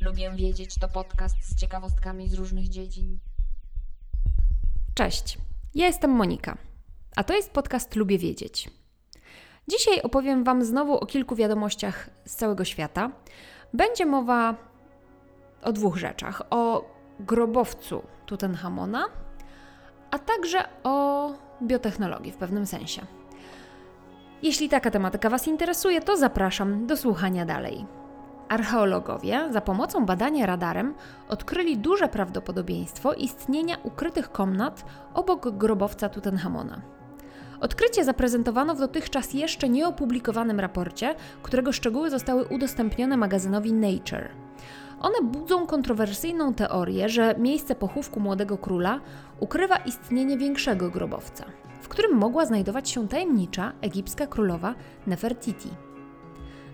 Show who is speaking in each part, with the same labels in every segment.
Speaker 1: Lubię wiedzieć to podcast z ciekawostkami z różnych dziedzin.
Speaker 2: Cześć, ja jestem Monika, a to jest podcast Lubię Wiedzieć. Dzisiaj opowiem Wam znowu o kilku wiadomościach z całego świata. Będzie mowa o dwóch rzeczach: o grobowcu Tutenchamona, a także o biotechnologii w pewnym sensie. Jeśli taka tematyka Was interesuje, to zapraszam do słuchania dalej. Archeologowie za pomocą badania radarem odkryli duże prawdopodobieństwo istnienia ukrytych komnat obok grobowca Tutenchamona. Odkrycie zaprezentowano w dotychczas jeszcze nieopublikowanym raporcie, którego szczegóły zostały udostępnione magazynowi Nature. One budzą kontrowersyjną teorię, że miejsce pochówku młodego króla ukrywa istnienie większego grobowca, w którym mogła znajdować się tajemnicza egipska królowa Nefertiti.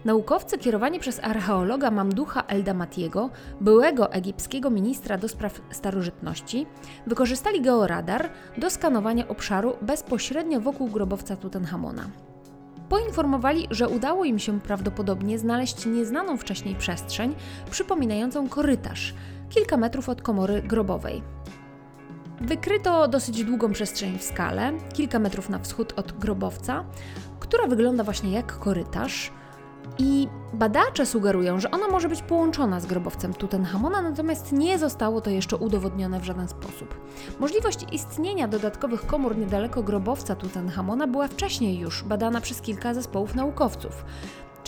Speaker 2: Naukowcy kierowani przez archeologa Mamducha Eldamatiego, byłego egipskiego ministra do spraw starożytności, wykorzystali georadar do skanowania obszaru bezpośrednio wokół grobowca Tutenchamona. Poinformowali, że udało im się prawdopodobnie znaleźć nieznaną wcześniej przestrzeń przypominającą korytarz, kilka metrów od komory grobowej. Wykryto dosyć długą przestrzeń w skale, kilka metrów na wschód od grobowca, która wygląda właśnie jak korytarz, i badacze sugerują, że ona może być połączona z grobowcem Tutenchamona, natomiast nie zostało to jeszcze udowodnione w żaden sposób. Możliwość istnienia dodatkowych komór niedaleko grobowca Tutenchamona była wcześniej już badana przez kilka zespołów naukowców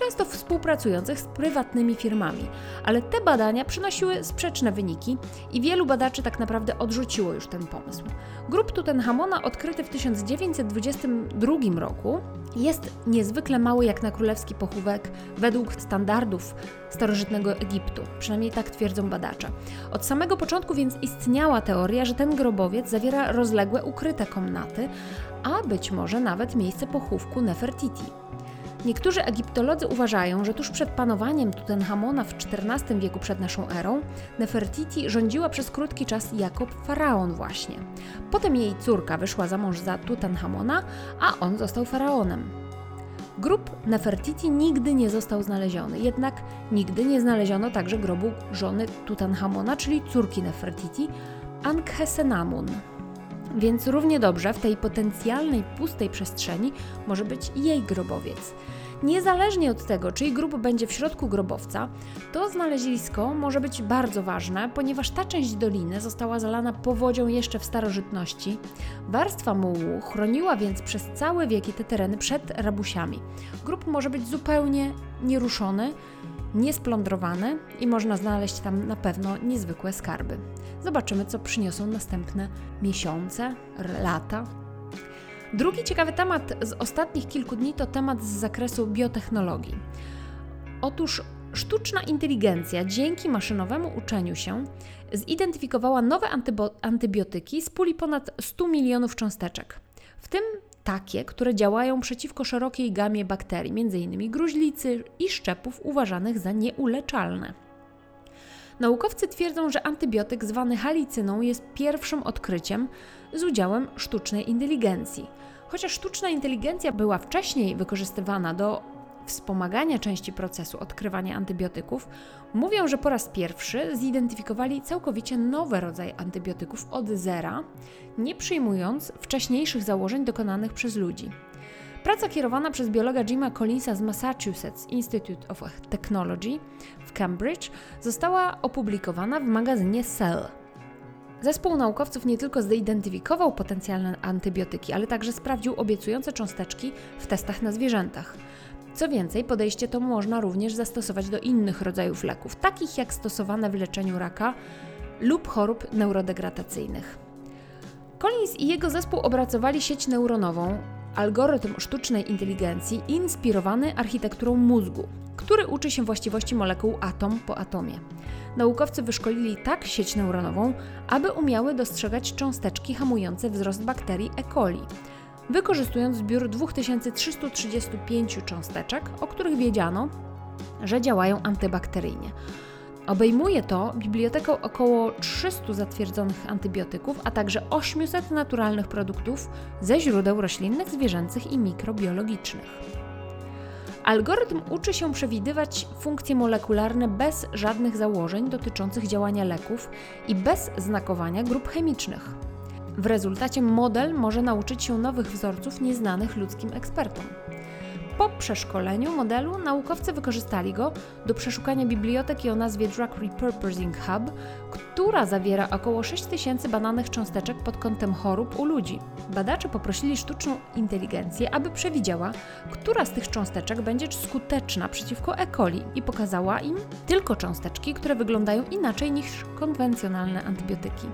Speaker 2: często współpracujących z prywatnymi firmami, ale te badania przynosiły sprzeczne wyniki i wielu badaczy tak naprawdę odrzuciło już ten pomysł. Grób Tutenchamona odkryty w 1922 roku jest niezwykle mały jak na królewski pochówek według standardów starożytnego Egiptu, przynajmniej tak twierdzą badacze. Od samego początku więc istniała teoria, że ten grobowiec zawiera rozległe ukryte komnaty, a być może nawet miejsce pochówku Nefertiti. Niektórzy egiptolodzy uważają, że tuż przed panowaniem Tutenchamona w XIV wieku przed naszą erą, Nefertiti rządziła przez krótki czas jako faraon właśnie. Potem jej córka wyszła za mąż za Tutenchamona, a on został faraonem. Grób Nefertiti nigdy nie został znaleziony, jednak nigdy nie znaleziono także grobu żony Tutenchamona, czyli córki Nefertiti, Ankhesenamun. Więc równie dobrze w tej potencjalnej pustej przestrzeni może być jej grobowiec. Niezależnie od tego, czyj grób będzie w środku grobowca, to znalezisko może być bardzo ważne, ponieważ ta część doliny została zalana powodzią jeszcze w starożytności. Warstwa mułu chroniła więc przez całe wieki te tereny przed rabusiami. Grób może być zupełnie nieruszony, niesplądrowany i można znaleźć tam na pewno niezwykłe skarby. Zobaczymy, co przyniosą następne miesiące, lata. Drugi ciekawy temat z ostatnich kilku dni to temat z zakresu biotechnologii. Otóż sztuczna inteligencja dzięki maszynowemu uczeniu się zidentyfikowała nowe antybiotyki z puli ponad 100 milionów cząsteczek. W tym takie, które działają przeciwko szerokiej gamie bakterii, m.in. gruźlicy i szczepów uważanych za nieuleczalne. Naukowcy twierdzą, że antybiotyk zwany halicyną jest pierwszym odkryciem z udziałem sztucznej inteligencji. Chociaż sztuczna inteligencja była wcześniej wykorzystywana do wspomagania części procesu odkrywania antybiotyków, mówią, że po raz pierwszy zidentyfikowali całkowicie nowy rodzaj antybiotyków od zera, nie przyjmując wcześniejszych założeń dokonanych przez ludzi. Praca kierowana przez biologa Jima Collinsa z Massachusetts Institute of Technology w Cambridge została opublikowana w magazynie Cell. Zespół naukowców nie tylko zidentyfikował potencjalne antybiotyki, ale także sprawdził obiecujące cząsteczki w testach na zwierzętach. Co więcej, podejście to można również zastosować do innych rodzajów leków, takich jak stosowane w leczeniu raka lub chorób neurodegradacyjnych. Collins i jego zespół opracowali sieć neuronową, algorytm sztucznej inteligencji inspirowany architekturą mózgu, który uczy się właściwości molekuł atom po atomie. Naukowcy wyszkolili tak sieć neuronową, aby umiały dostrzegać cząsteczki hamujące wzrost bakterii E. coli, wykorzystując zbiór 2335 cząsteczek, o których wiedziano, że działają antybakteryjnie. Obejmuje to bibliotekę około 300 zatwierdzonych antybiotyków, a także 800 naturalnych produktów ze źródeł roślinnych, zwierzęcych i mikrobiologicznych. Algorytm uczy się przewidywać funkcje molekularne bez żadnych założeń dotyczących działania leków i bez znakowania grup chemicznych. W rezultacie model może nauczyć się nowych wzorców nieznanych ludzkim ekspertom. Po przeszkoleniu modelu naukowcy wykorzystali go do przeszukania biblioteki o nazwie Drug Repurposing Hub, która zawiera około 6000 badanych cząsteczek pod kątem chorób u ludzi. Badacze poprosili sztuczną inteligencję, aby przewidziała, która z tych cząsteczek będzie skuteczna przeciwko E. coli i pokazała im tylko cząsteczki, które wyglądają inaczej niż konwencjonalne antybiotyki.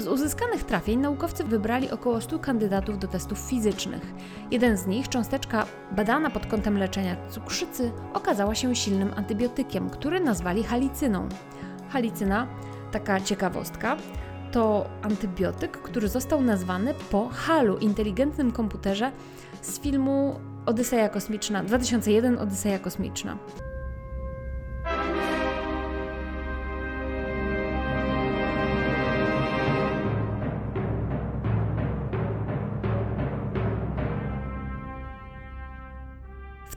Speaker 2: Z uzyskanych trafień naukowcy wybrali około 100 kandydatów do testów fizycznych. Jeden z nich, cząsteczka badana pod kątem leczenia cukrzycy, okazała się silnym antybiotykiem, który nazwali halicyną. Halicyna, taka ciekawostka, to antybiotyk, który został nazwany po HALu, inteligentnym komputerze z filmu Odyseja Kosmiczna 2001 Odyseja Kosmiczna.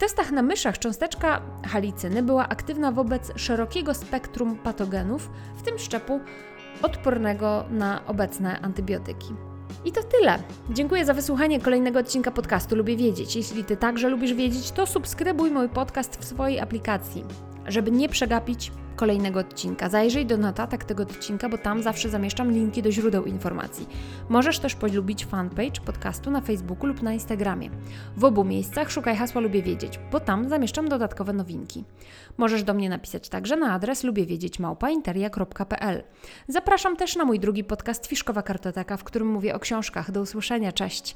Speaker 2: Testach na myszach cząsteczka halicyny była aktywna wobec szerokiego spektrum patogenów, w tym szczepu odpornego na obecne antybiotyki. I to tyle. Dziękuję za wysłuchanie kolejnego odcinka podcastu Lubię Wiedzieć. Jeśli Ty także lubisz wiedzieć, to subskrybuj mój podcast w swojej aplikacji, żeby nie przegapić kolejnego odcinka. Zajrzyj do notatek tego odcinka, bo tam zawsze zamieszczam linki do źródeł informacji. Możesz też polubić fanpage podcastu na Facebooku lub na Instagramie. W obu miejscach szukaj hasła Lubię Wiedzieć, bo tam zamieszczam dodatkowe nowinki. Możesz do mnie napisać także na adres lubiewiedzieć.małpainteria.pl Zapraszam też na mój drugi podcast Fiszkowa Kartoteka, w którym mówię o książkach. Do usłyszenia, cześć!